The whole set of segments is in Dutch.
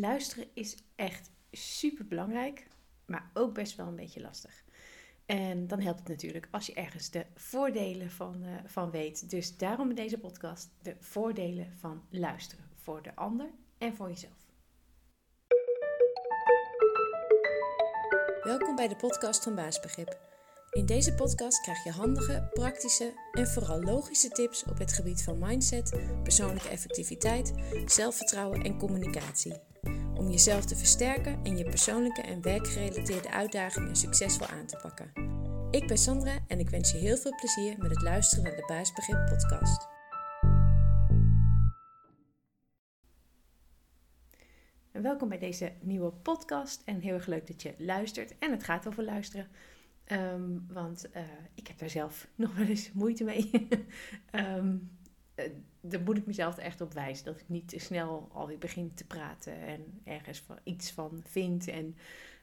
Luisteren is echt super belangrijk, maar ook best wel een beetje lastig. En dan helpt het natuurlijk als je ergens de voordelen van, uh, van weet. Dus daarom in deze podcast de voordelen van luisteren voor de ander en voor jezelf. Welkom bij de podcast van Baasbegrip. In deze podcast krijg je handige, praktische en vooral logische tips op het gebied van mindset, persoonlijke effectiviteit, zelfvertrouwen en communicatie. Om jezelf te versterken en je persoonlijke en werkgerelateerde uitdagingen succesvol aan te pakken. Ik ben Sandra en ik wens je heel veel plezier met het luisteren naar de Baasbegrip podcast. En welkom bij deze nieuwe podcast en heel erg leuk dat je luistert. En het gaat over luisteren. Ehm, want uh, ik heb daar zelf nog wel eens moeite mee. um, uh, daar moet ik mezelf echt op wijzen. Dat ik niet te snel alweer begin te praten en ergens van, iets van vind. En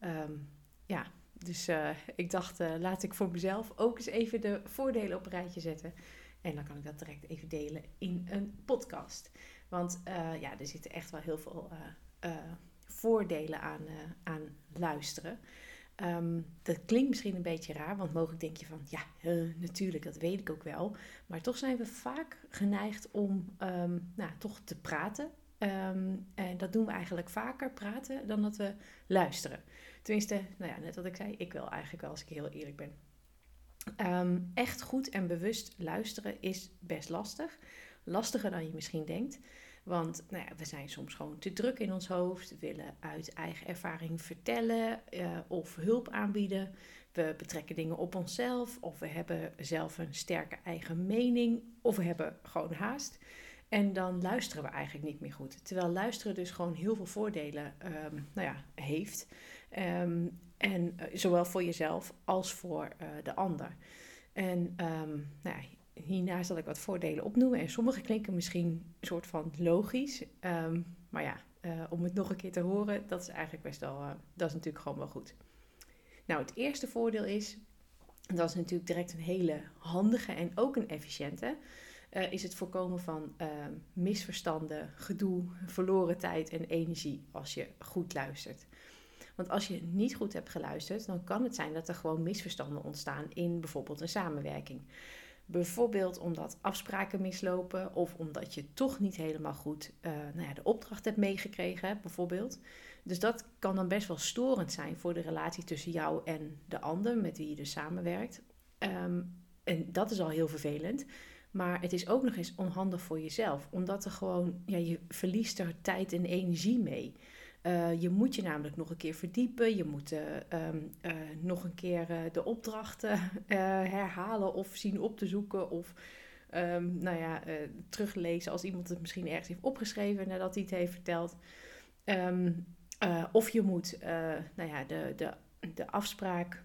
um, ja, dus uh, ik dacht, laat ik voor mezelf ook eens even de voordelen op een rijtje zetten. En dan kan ik dat direct even delen in een podcast. Want ja, er zitten echt wel heel veel voordelen aan, aan luisteren. Um, dat klinkt misschien een beetje raar, want mogelijk denk je van ja, natuurlijk, dat weet ik ook wel. Maar toch zijn we vaak geneigd om um, nou, toch te praten. Um, en dat doen we eigenlijk vaker, praten, dan dat we luisteren. Tenminste, nou ja, net wat ik zei, ik wil eigenlijk wel als ik heel eerlijk ben. echt goed en bewust luisteren is best lastig. Lastiger dan je misschien denkt. Want nou ja, we zijn soms gewoon te druk in ons hoofd, willen uit eigen ervaring vertellen uh, of hulp aanbieden. We betrekken dingen op onszelf of we hebben zelf een sterke eigen mening of we hebben gewoon haast. En dan luisteren we eigenlijk niet meer goed. Terwijl luisteren dus gewoon heel veel voordelen um, nou ja, heeft. Um, en uh, zowel voor jezelf als voor uh, de ander. En um, nou ja, hierna zal ik wat voordelen opnoemen. En sommige klinken misschien een soort van logisch. Um, maar ja, uh, om het nog een keer te horen, dat is eigenlijk best wel, uh, dat is natuurlijk gewoon wel goed. Nou, het eerste voordeel is, dat is natuurlijk direct een hele handige en ook een efficiënte, uh, is het voorkomen van ehm, misverstanden, gedoe, verloren tijd en energie als je goed luistert. Want als je niet goed hebt geluisterd, dan kan het zijn dat er gewoon misverstanden ontstaan in bijvoorbeeld een samenwerking. Bijvoorbeeld omdat afspraken mislopen of omdat je toch niet helemaal goed uh, nou ja, de opdracht hebt meegekregen, bijvoorbeeld. Dus dat kan dan best wel storend zijn voor de relatie tussen jou en de ander met wie je dus samenwerkt. Um, en dat is al heel vervelend. Maar het is ook nog eens onhandig voor jezelf, omdat er gewoon, ja, je verliest er tijd en energie mee. Uh, je moet je namelijk nog een keer verdiepen. Je moet uh, um, uh, nog een keer de opdrachten herhalen of zien op te zoeken. Of um, nou ja, teruglezen als iemand het misschien ergens heeft opgeschreven nadat hij het heeft verteld. Um, of je moet nou ja, de, de, de afspraak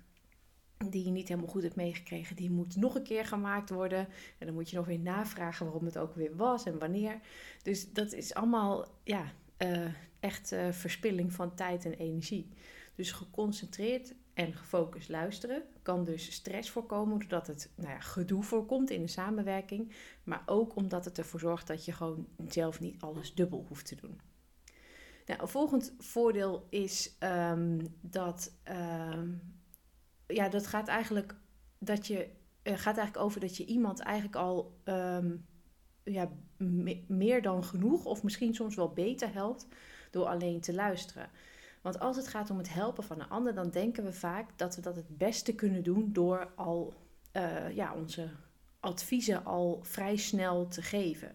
die je niet helemaal goed hebt meegekregen, die moet nog een keer gemaakt worden. En dan moet je nog weer navragen waarom het ook weer was en wanneer. Dus dat is allemaal, ja, echt uh, verspilling van tijd en energie. Dus geconcentreerd en gefocust luisteren kan dus stress voorkomen doordat het nou ja, gedoe voorkomt in de samenwerking, maar ook omdat het ervoor zorgt dat je gewoon zelf niet alles dubbel hoeft te doen. Nou, een volgend voordeel is um, dat, um, ja, dat gaat eigenlijk dat je uh, gaat eigenlijk over dat je iemand eigenlijk al um, ja, me meer dan genoeg, of misschien soms wel beter helpt, door alleen te luisteren. Want als het gaat om het helpen van een ander, dan denken we vaak dat we dat het beste kunnen doen door al uh, ja, onze adviezen al vrij snel te geven.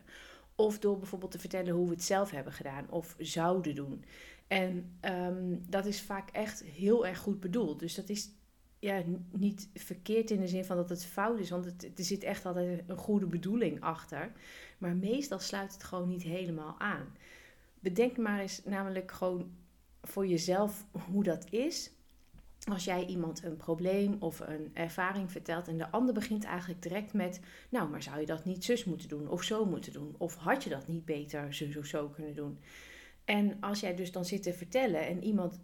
Of door bijvoorbeeld te vertellen hoe we het zelf hebben gedaan of zouden doen. En um, dat is vaak echt heel erg goed bedoeld. Dus dat is ja, niet verkeerd in de zin van dat het fout is, want het, er zit echt altijd een goede bedoeling achter. Maar meestal sluit het gewoon niet helemaal aan. Bedenk maar eens namelijk gewoon voor jezelf hoe dat is. Als jij iemand een probleem of een ervaring vertelt en de ander begint eigenlijk direct met: Nou, maar zou je dat niet zus moeten doen of zo moeten doen? Of had je dat niet beter zus of zo kunnen doen? En als jij dus dan zit te vertellen en iemand,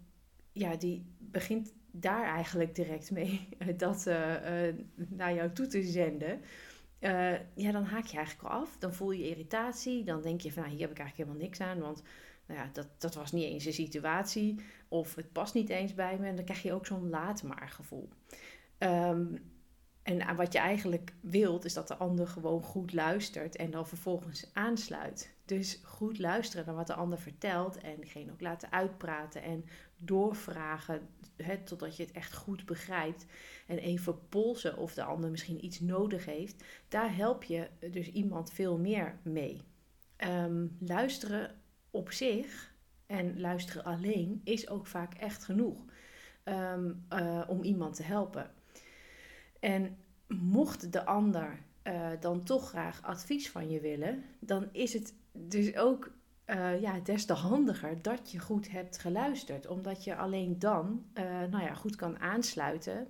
ja, die begint daar eigenlijk direct mee dat uh, uh, naar jou toe te zenden. Uh, ja, dan haak je eigenlijk al af. Dan voel je irritatie. Dan denk je van, nou, hier heb ik eigenlijk helemaal niks aan. Want nou ja, dat, dat was niet eens een situatie. Of het past niet eens bij me. En dan krijg je ook zo'n laat maar gevoel. Ehm, en wat je eigenlijk wilt, is dat de ander gewoon goed luistert en dan vervolgens aansluit. Dus goed luisteren naar wat de ander vertelt en diegene ook laten uitpraten en doorvragen totdat je het echt goed begrijpt. En even polsen of de ander misschien iets nodig heeft. Daar help je dus iemand veel meer mee. Ehm, luisteren op zich en luisteren alleen is ook vaak echt genoeg ehm, eh, om iemand te helpen. En mocht de ander uh, dan toch graag advies van je willen, dan is het dus ook uh, ja, des te handiger dat je goed hebt geluisterd. Omdat je alleen dan uh, nou ja, goed kan aansluiten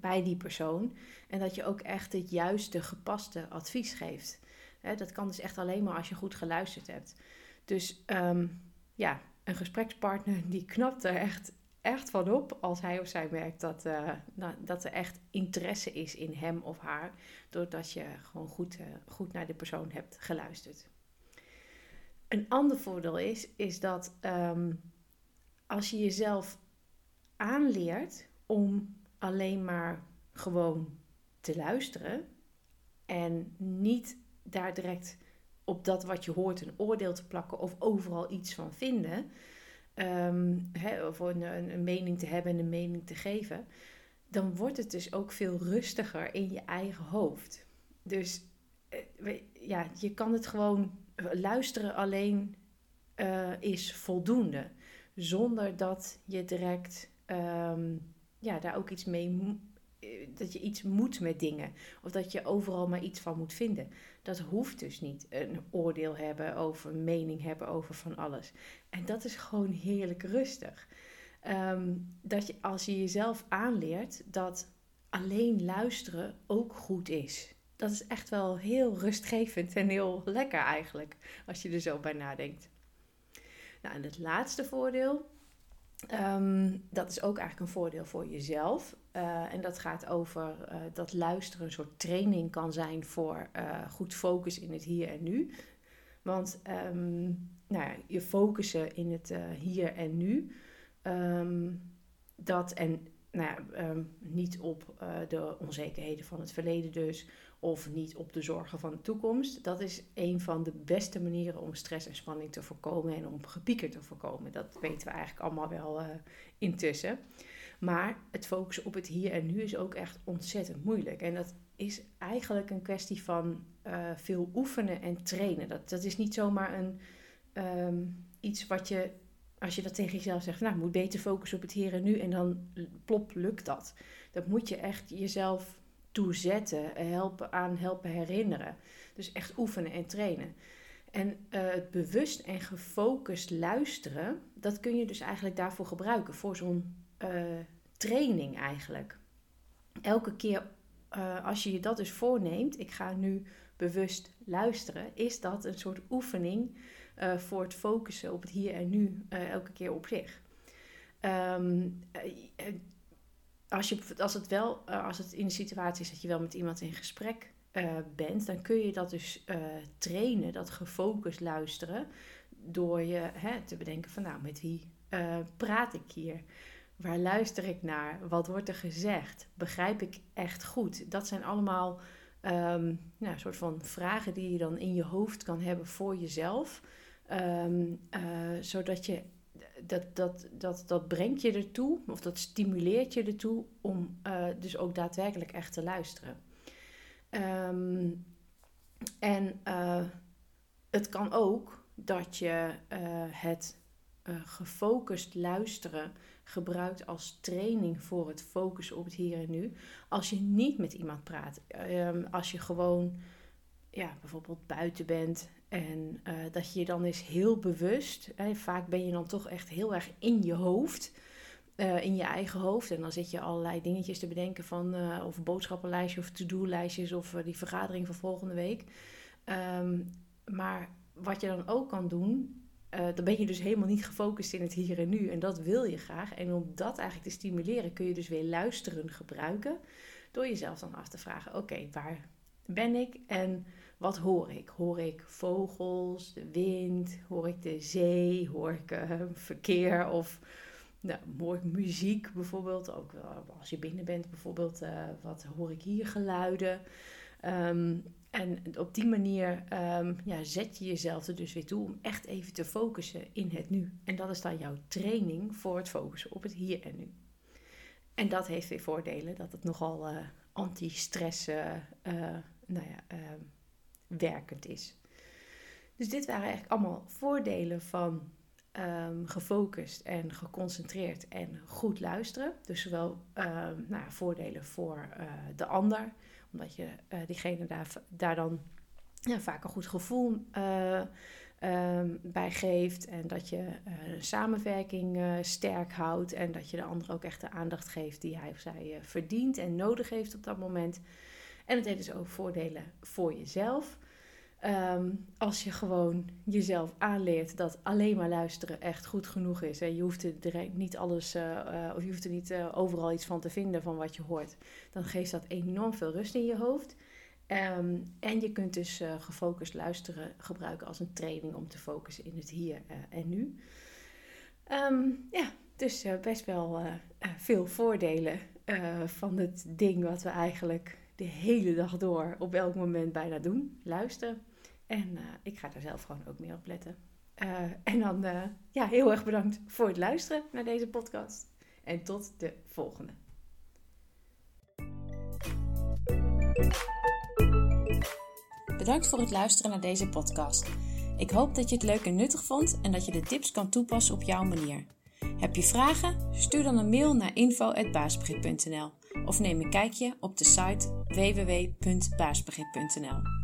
bij die persoon. En dat je ook echt het juiste, gepaste advies geeft. dat kan dus echt alleen maar als je goed geluisterd hebt. Dus um, ja, een gesprekspartner die knapt er echt echt van op als hij of zij merkt dat, uh, nou, dat er echt interesse is in hem of haar, doordat je gewoon goed, goed naar de persoon hebt geluisterd. Een ander voordeel is, is dat um, als je jezelf aanleert om alleen maar gewoon te luisteren en niet daar direct op dat wat je hoort een oordeel te plakken of overal iets van vinden, um, of een, een, mening te hebben en een mening te geven, dan wordt het dus ook veel rustiger in je eigen hoofd. Dus eh, ja, je kan het gewoon luisteren alleen uh, is voldoende, zonder dat je direct um, ja, daar ook iets mee eh, dat je iets moet met dingen. Of dat je overal maar iets van moet vinden. Dat hoeft dus niet. Een oordeel hebben over, een mening hebben over van alles. En dat is gewoon heerlijk rustig. Ehm, dat je als je jezelf aanleert dat alleen luisteren ook goed is. Dat is echt wel heel rustgevend en heel lekker eigenlijk, als je er zo bij nadenkt. Nou, en het laatste voordeel Um, dat is ook eigenlijk een voordeel voor jezelf. Uh, en dat gaat over uh, dat luisteren een soort training kan zijn voor uh, goed focus in het hier en nu. Want um, nou ja, je focussen in het hier en nu. Um, dat en nou ja, niet op de onzekerheden van het verleden dus, of niet op de zorgen van de toekomst. Dat is een van de beste manieren om stress en spanning te voorkomen en om gepieker te voorkomen. Dat weten we eigenlijk allemaal wel uh, intussen. Maar het focussen op het hier en nu is ook echt ontzettend moeilijk. En dat is eigenlijk een kwestie van uh, veel oefenen en trainen. Dat, dat is niet zomaar een, um, iets wat je, als je dat tegen jezelf zegt, nou, moet beter focussen op het hier en nu en dan plop, lukt dat. Dat moet je echt jezelf toe zetten, helpen, aan helpen herinneren. Dus echt oefenen en trainen. En uh, het bewust en gefocust luisteren, dat kun je dus eigenlijk daarvoor gebruiken, voor zo'n uh, training eigenlijk. Elke keer uh, als je je dat dus voorneemt, ik ga nu bewust luisteren, is dat een soort oefening voor het focussen op het hier en nu elke keer op zich. Um, als, je, als, het wel, als het in de situatie is dat je wel met iemand in gesprek bent, dan kun je dat dus trainen, dat gefocust luisteren, door je hè, te bedenken van nou, met wie praat ik hier? Waar luister ik naar? Wat wordt er gezegd? Begrijp ik echt goed? Dat zijn allemaal um, nou, soort van vragen die je dan in je hoofd kan hebben voor jezelf. Um, zodat je dat, dat, dat, dat brengt je ertoe, of dat stimuleert je ertoe om uh, dus ook daadwerkelijk echt te luisteren. Um, en uh, het kan ook dat je het gefocust luisteren gebruikt als training voor het focussen op het hier en nu. Als je niet met iemand praat, um, als je gewoon ja, bijvoorbeeld buiten bent en uh, dat je dan is heel bewust, hè, vaak ben je dan toch echt heel erg in je hoofd, uh, in je eigen hoofd. En dan zit je allerlei dingetjes te bedenken van, uh, of een boodschappenlijstje of to-do-lijstjes of die vergadering van volgende week. Um, maar wat je dan ook kan doen, dan ben je dus helemaal niet gefocust in het hier en nu. En dat wil je graag. En om dat eigenlijk te stimuleren, kun je dus weer luisteren gebruiken. Door jezelf dan af te vragen: oké, waar ben ik en wat hoor ik? Hoor ik vogels, de wind? Hoor ik de zee? Hoor ik uh, verkeer? Of nou, hoor ik muziek bijvoorbeeld? Ook als je binnen bent bijvoorbeeld, uh, wat hoor ik hier geluiden? Um, en op die manier um, ja, zet je jezelf er dus weer toe om echt even te focussen in het nu. En dat is dan jouw training voor het focussen op het hier en nu. En dat heeft weer voordelen, dat het nogal uh, anti-stress nou ja, ehm, werkend is. Dus dit waren eigenlijk allemaal voordelen van um, gefocust en geconcentreerd en goed luisteren. Dus zowel um, nou voordelen voor uh, de ander, omdat je uh, diegene daar, daar dan ja, vaak een goed gevoel uh, um, bij geeft. En dat je samenwerking sterk houdt. En dat je de ander ook echt de aandacht geeft die hij of zij verdient en nodig heeft op dat moment. En het heeft dus ook voordelen voor jezelf. Um, als je gewoon jezelf aanleert dat alleen maar luisteren echt goed genoeg is. En je hoeft er niet alles, uh, uh, of je hoeft er niet uh, overal iets van te vinden van wat je hoort. Dan geeft dat enorm veel rust in je hoofd. Um, en je kunt dus gefocust luisteren gebruiken als een training om te focussen in het hier en nu. Um, ja, dus best wel veel voordelen van het ding wat we eigenlijk de hele dag door op elk moment bijna doen. Luisteren. En uh, ik ga daar zelf gewoon ook meer op letten. Uh, en dan uh, ja, heel erg bedankt voor het luisteren naar deze podcast. En tot de volgende. Bedankt voor het luisteren naar deze podcast. Ik hoop dat je het leuk en nuttig vond en dat je de tips kan toepassen op jouw manier. Heb je vragen? Stuur dan een mail naar info.baasbegrip.nl of neem een kijkje op de site www.baasbegrip.nl.